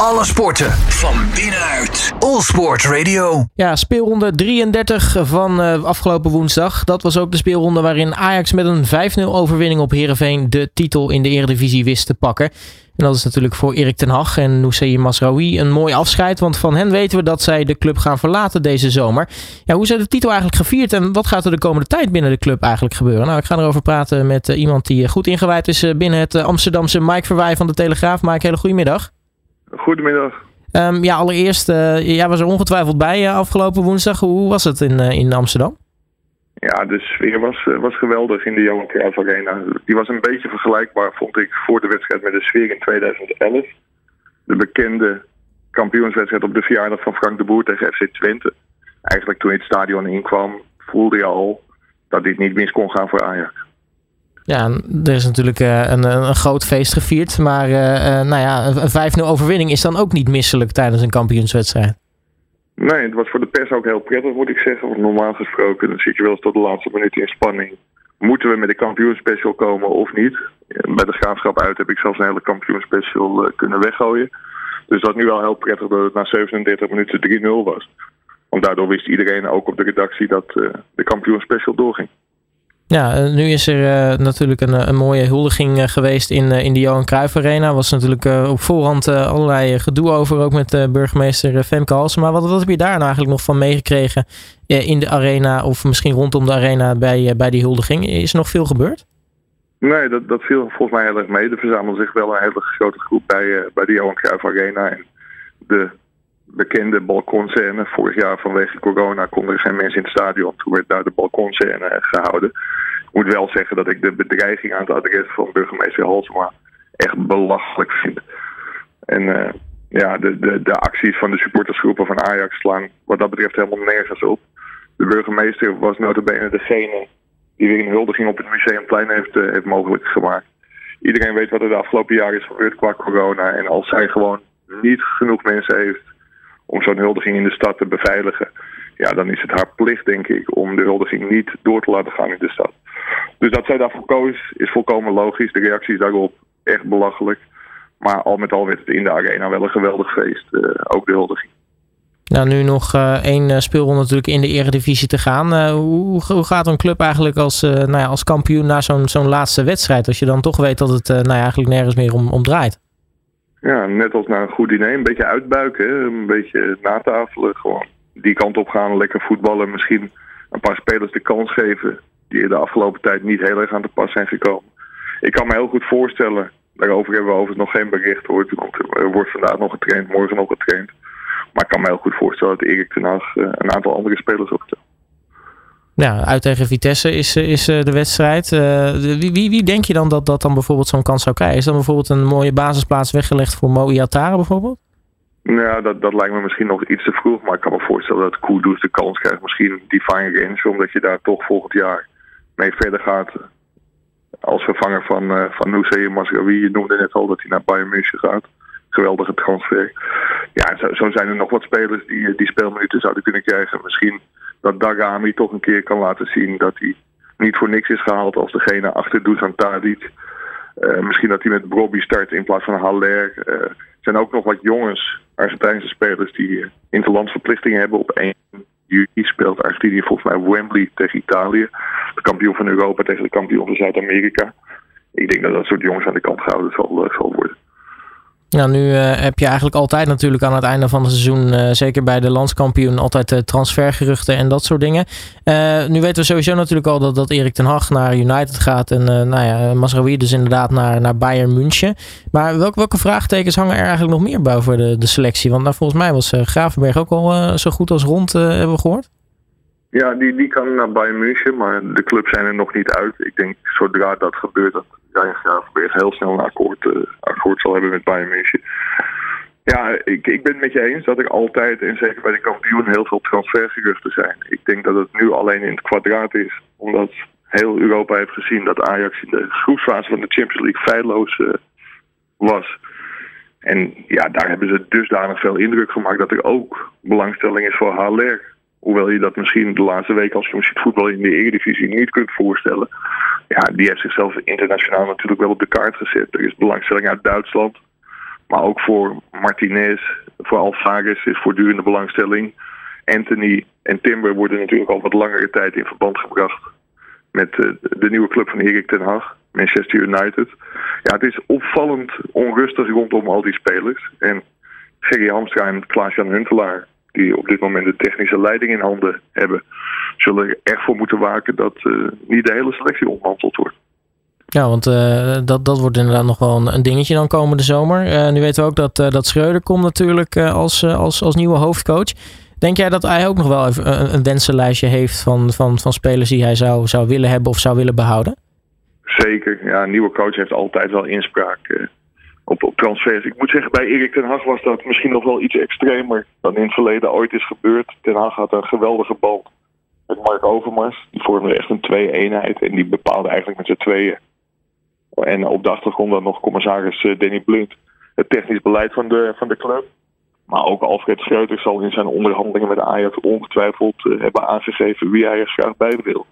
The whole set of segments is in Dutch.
Alle sporten van binnenuit. All Sport Radio. Ja, speelronde 33 van uh, afgelopen woensdag. Dat was ook de speelronde waarin Ajax met een 5-0 overwinning op Heerenveen de titel in de Eredivisie wist te pakken. En dat is natuurlijk voor Erik ten Hag en Noussaï Masraoui een mooi afscheid. Want van hen weten we dat zij de club gaan verlaten deze zomer. Ja, hoe is de titel eigenlijk gevierd en wat gaat er de komende tijd binnen de club eigenlijk gebeuren? Nou, ik ga erover praten met uh, iemand die goed ingewijd is binnen het Amsterdamse Mike Verwij van de Telegraaf. Mike, hele goedemiddag. Goedemiddag. Um, ja, allereerst, uh, jij was er ongetwijfeld bij uh, afgelopen woensdag. Hoe was het in, uh, in Amsterdam? Ja, de sfeer was, was geweldig in de Johan Cruijff Arena. Die was een beetje vergelijkbaar, vond ik, voor de wedstrijd met de sfeer in 2011. De bekende kampioenswedstrijd op de verjaardag van Frank de Boer tegen FC Twente. Eigenlijk toen je het stadion inkwam, voelde je al dat dit niet mis kon gaan voor Ajax. Ja, er is natuurlijk uh, een, een, groot feest gevierd. Maar uh, uh, nou ja, een 5-0 overwinning is dan ook niet misselijk tijdens een kampioenswedstrijd. Nee, het was voor de pers ook heel prettig, moet ik zeggen. Want normaal gesproken dan zit je wel eens tot de laatste minuut in spanning. Moeten we met de kampioenspecial komen of niet? Bij de graafschap uit heb ik zelfs een hele kampioenspecial kunnen weggooien. Dus dat nu wel heel prettig dat het na 37 minuten 3-0 was. Want daardoor wist iedereen ook op de redactie dat de kampioenspecial doorging. Ja, nu is er uh, natuurlijk een, een, mooie huldiging geweest in, in de Johan Cruijff Arena. was natuurlijk op voorhand allerlei gedoe over, ook met burgemeester Femke Halsema. Wat, wat heb je daar nou eigenlijk nog van meegekregen in de arena of misschien rondom de arena bij, bij die huldiging? Is er nog veel gebeurd? Nee, dat, dat viel volgens mij heel erg mee. Er verzamelde zich wel een hele grote groep bij, bij de Johan Cruijff Arena. En de bekende balkonscène. Vorig jaar vanwege corona konden er geen mensen in het stadion. Toen werd daar de balkonscène gehouden. Ik moet wel zeggen dat ik de bedreiging aan het adres van burgemeester Halsema echt belachelijk vind. En uh, ja, de, de, de acties van de supportersgroepen van Ajax slaan wat dat betreft helemaal nergens op. De burgemeester was notabene degene die weer een huldiging op het Museumplein heeft, heeft mogelijk gemaakt. Iedereen weet wat er de afgelopen jaren is gebeurd qua corona. En als zij gewoon niet genoeg mensen heeft om zo'n huldiging in de stad te beveiligen. Ja, dan is het haar plicht, denk ik, om de huldiging niet door te laten gaan in de stad. Dus dat zij daarvoor koos, is volkomen logisch. De reacties daarop echt belachelijk. Maar al met al werd het in de arena wel een geweldig feest. Uh, ook de huldiging. Nou, nu nog uh, één speelronde natuurlijk in de eredivisie te gaan. Hoe, hoe, gaat een club eigenlijk als, nou ja, als kampioen naar zo'n zo'n laatste wedstrijd? Als je dan toch weet dat het nou ja, eigenlijk nergens meer om, om draait. Ja, net als naar een goed diner. Een beetje uitbuiken, een beetje natafelen. Gewoon die kant op gaan, lekker voetballen. Misschien een paar spelers de kans geven die de afgelopen tijd niet heel erg aan de pas zijn gekomen. Ik kan me heel goed voorstellen, daarover hebben we overigens nog geen bericht hoor. Er wordt vandaag nog getraind, morgen nog getraind. Maar ik kan me heel goed voorstellen dat Erik ten Hag een aantal andere spelers opstelt. Ja, uit tegen Vitesse is, is eh, de wedstrijd. Uh, wie, wie, wie, denk je dan dat dat dan bijvoorbeeld zo'n kans zou krijgen? Is dan bijvoorbeeld een mooie basisplaats weggelegd voor Mo Iatare bijvoorbeeld? Ja, dat, dat lijkt me misschien nog iets te vroeg. Maar ik kan me voorstellen dat Kudus de kans krijgt. Misschien Divine Range, omdat je daar toch volgend jaar mee verder gaat. Als vervanger van, uh, van Nusay Masraoui. Je noemde net al dat hij naar Bayern München gaat. Geweldige transfer. Ja, zo, zo zijn er nog wat spelers die, die speelminuten zouden kunnen krijgen. Misschien dat Dagami toch een keer kan laten zien dat hij niet voor niks is gehaald als degene achter Dusan Tadic. Uh, misschien dat hij met Bobby start in plaats van Haller. Uh, er zijn ook nog wat jongens, Argentijnse spelers, die uh, interlandverplichtingen hebben. Op 1 juli speelt Argentinië volgens mij Wembley tegen Italië. De kampioen van Europa tegen de kampioen van Zuid-Amerika. Ik denk dat dat soort jongens aan de kant gehouden zal. Nou, nu uh, heb je eigenlijk altijd natuurlijk aan het einde van het seizoen, uh, zeker bij de landskampioen, altijd uh, transfergeruchten en dat soort dingen. nu weten we sowieso natuurlijk al dat, dat Erik ten Hag naar United gaat en nou ja, Masraoui dus inderdaad naar, naar Bayern München. Maar welke, welke vraagtekens hangen er eigenlijk nog meer boven de, de selectie? Want nou, volgens mij was Gravenberg ook al zo goed als rond, hebben we gehoord. Ja, die, die kan naar Bayern München, maar de clubs zijn er nog niet uit. Ik denk zodra dat gebeurt, Ryan Gravenberg heel snel een akkoord, uh, akkoord zal hebben met Bayern München. Ja, ik, ik ben het met je eens dat er altijd, en zeker bij de kampioen, heel veel transfergeruchten zijn. Ik denk dat het nu alleen in het kwadraat is, omdat heel Europa heeft gezien dat Ajax in de groepsfase van de Champions League feilloos uh, was. En ja, daar hebben ze dusdanig veel indruk gemaakt dat er ook belangstelling is voor Haller. Hoewel je dat misschien de laatste week als je ziet voetbal in de Eredivisie niet kunt voorstellen. Ja, die heeft zichzelf internationaal natuurlijk wel op de kaart gezet. Er is belangstelling uit Duitsland. Maar ook voor Martinez, voor Alvarez is voortdurende belangstelling. Anthony en Timber worden natuurlijk al wat langere tijd in verband gebracht met de nieuwe club van Erik ten Hag, Manchester United. Ja, het is opvallend onrustig rondom al die spelers. En Gerry Hamstra en Klaas-Jan Huntelaar, die op dit moment de technische leiding in handen hebben, zullen er echt voor moeten waken dat uh, niet de hele selectie ontmanteld wordt. Ja, want uh, dat, dat wordt inderdaad nog wel een, een dingetje dan komende zomer. Uh, nu weten we ook dat, dat Schreuder komt natuurlijk als, als, als nieuwe hoofdcoach. Denk jij dat hij ook nog wel even een, een wensenlijstje heeft van, van, van spelers die hij zou, zou willen hebben of zou willen behouden? Zeker. Ja, een nieuwe coach heeft altijd wel inspraak op, op transfers. Ik moet zeggen, bij Erik ten Hag was dat misschien nog wel iets extremer dan in het verleden ooit is gebeurd. Ten Hag had een geweldige band met Mark Overmars. Die vormde echt een twee-eenheid en die bepaalde eigenlijk met z'n tweeën. En op de achtergrond dan nog commissaris eh, Danny Blunt het technisch beleid van de, van de club. Maar ook Alfred Schreuter zal in zijn onderhandelingen met Ajax ongetwijfeld eh, hebben aangegeven wie hij er graag bij wil.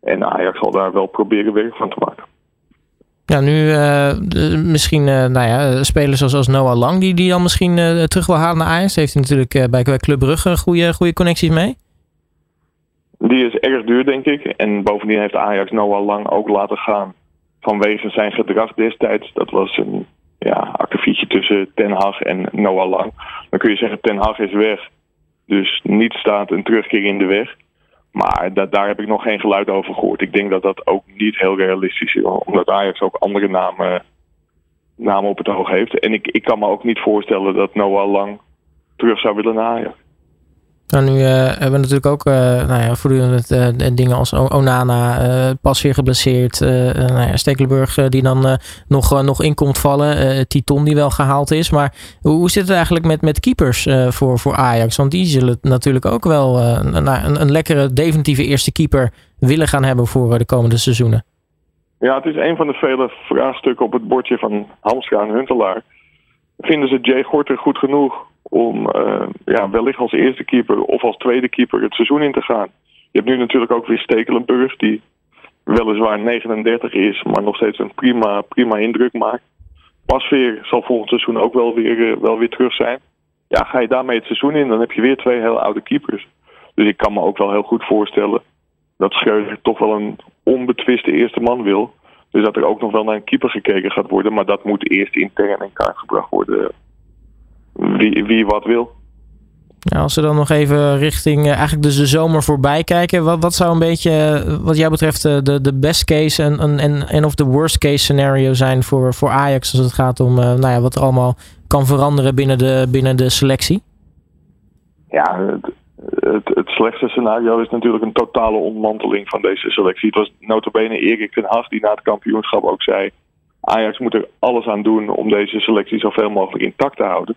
En Ajax zal daar wel proberen werk van te maken. Ja, nu uh, misschien uh, nou ja, spelers zoals, als Noah Lang, die, die dan misschien uh, terug wil halen naar Ajax. Heeft hij natuurlijk bij Club Brugge goede, goede connecties mee? Die is erg duur, denk ik. En bovendien heeft Ajax Noah Lang ook laten gaan vanwege zijn gedrag destijds. Dat was een ja, akkefietje tussen Ten Hag en Noah Lang. Dan kun je zeggen, Ten Hag is weg. Dus niet staat een terugkeer in de weg. Maar daar heb ik nog geen geluid over gehoord. Ik denk dat dat ook niet heel realistisch is. Omdat Ajax ook andere namen, namen op het oog heeft. En ik, ik kan me ook niet voorstellen dat Noah Lang terug zou willen naar Ajax. Nou, nu uh, hebben we natuurlijk ook uh, nou ja, voortdurend uh, dingen als Onana pas weer geblesseerd. nou Stekelenburg die dan nog, nog in komt vallen. Titon die wel gehaald is. Maar hoe zit het eigenlijk met, met keepers voor, voor Ajax? Want die zullen natuurlijk ook wel een, een, een lekkere definitieve eerste keeper willen gaan hebben voor de komende seizoenen. Ja, het is een van de vele vraagstukken op het bordje van Hamstra en Huntelaar. Vinden ze Jay Gorter goed genoeg om uh, ja, wellicht als eerste keeper of als tweede keeper het seizoen in te gaan. Je hebt nu natuurlijk ook weer Stekelenburg, die weliswaar 39 is, maar nog steeds een prima, prima indruk maakt. Pasveer zal volgend seizoen ook wel weer, uh, wel weer terug zijn. Ja, ga je daarmee het seizoen in, dan heb je weer twee heel oude keepers. Dus ik kan me ook wel heel goed voorstellen dat Schreuder toch wel een onbetwiste eerste man wil. Dus dat er ook nog wel naar een keeper gekeken gaat worden. Maar dat moet eerst intern in kaart gebracht worden wie, wie wat wil. Ja, als we dan nog even richting uh, eigenlijk dus de zomer voorbij kijken. Wat, wat zou een beetje, eh, wat jou betreft, uh, de, de best case en, en, en of de worst case scenario zijn voor, voor Ajax als het gaat om nou ja, wat er allemaal kan veranderen binnen de, binnen de selectie? Ja, het, het, het, slechtste scenario is natuurlijk een totale ontmanteling van deze selectie. Het was notabene Erik ten Hag die na het kampioenschap ook zei... Ajax moet er alles aan doen om deze selectie zoveel mogelijk intact te houden.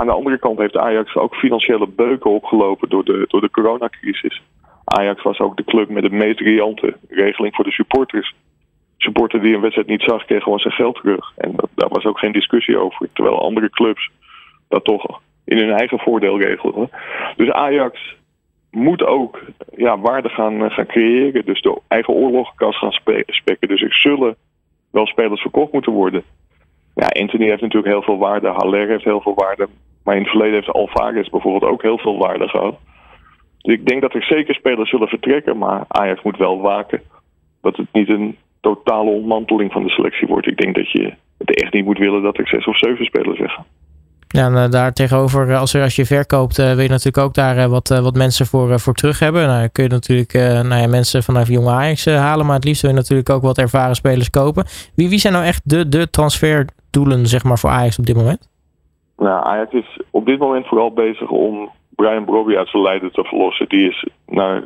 Aan de andere kant heeft Ajax ook financiële beuken opgelopen door de, door de coronacrisis. Ajax was ook de club met de meest riante regeling voor de supporters. Supporter die een wedstrijd niet zag, kreeg gewoon zijn geld terug. En dat, daar was ook geen discussie over. Terwijl andere clubs dat toch in hun eigen voordeel regelden. Dus Ajax moet ook ja, waarde gaan, gaan creëren. Dus de eigen oorlogkast gaan spekken. Dus er zullen wel spelers verkocht moeten worden. Ja, Anthony heeft natuurlijk heel veel waarde. Haller heeft heel veel waarde. Maar in het verleden heeft Alvarez bijvoorbeeld ook heel veel waarde gehad. Dus ik denk dat er zeker spelers zullen vertrekken. Maar Ajax moet wel waken dat het niet een totale ontmanteling van de selectie wordt. Ik denk dat je het echt niet moet willen dat er zes of zeven spelers weggaan. Ja, en uh, daar tegenover, eh, als, als je verkoopt, uh, wil je natuurlijk ook daar wat, wat mensen voor, voor terug hebben. Nou, dan kun je natuurlijk nou ja, mensen vanaf jonge Ajax halen, maar het liefst wil je natuurlijk ook wat ervaren spelers kopen. Wie, wie zijn nou echt de, de transferdoelen zeg maar, voor Ajax op dit moment? Nou, Ajax is op dit moment vooral bezig om Brian Brobby uit zijn lijden te verlossen. Die is naar,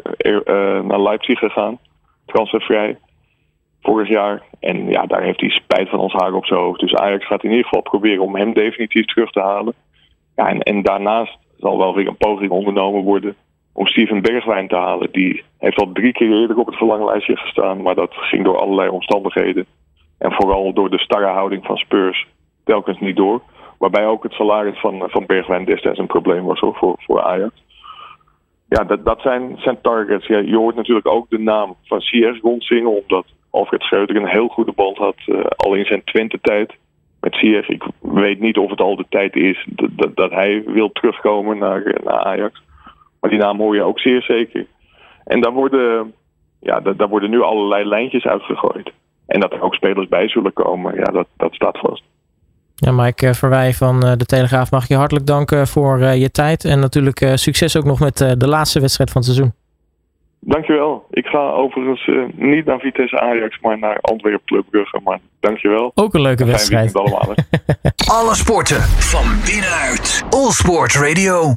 naar Leipzig gegaan, transfervrij vorig jaar. En ja, daar heeft hij spijt van ons haar op zijn hoofd. Dus Ajax gaat in ieder geval proberen om hem definitief terug te halen. Ja, en, en daarnaast zal wel weer een poging ondernomen worden om Steven Bergwijn te halen. Die heeft al drie keer eerder op het verlanglijstje gestaan, maar dat ging door allerlei omstandigheden. En vooral door de starre houding van Spurs telkens niet door. Waarbij ook het salaris van, van Bergwijn destijds een probleem was voor, voor Ajax. Ja, dat, dat zijn, zijn targets. Je hoort natuurlijk ook de naam van CS rondzingen, omdat Alfred Schreuder een heel goede band had, uh, al in zijn Twente-tijd. met Ziyech. Ik weet niet of het al de tijd is dat, dat hij wil terugkomen naar, naar Ajax. Maar die naam hoor je ook zeer zeker. En daar worden, ja, daar worden nu allerlei lijntjes uitgegooid. En dat er ook spelers bij zullen komen, ja, dat, dat staat vast. Ja, Mike Verwij van De Telegraaf mag je hartelijk danken voor je tijd. En natuurlijk succes ook nog met de laatste wedstrijd van het seizoen. Dankjewel. Ik ga overigens uh, niet naar Vitesse Ajax, maar naar Antwerpen Club Brugge. Maar dankjewel. Ook een leuke wedstrijd. allemaal. Alle sporten van binnenuit. All Sport Radio.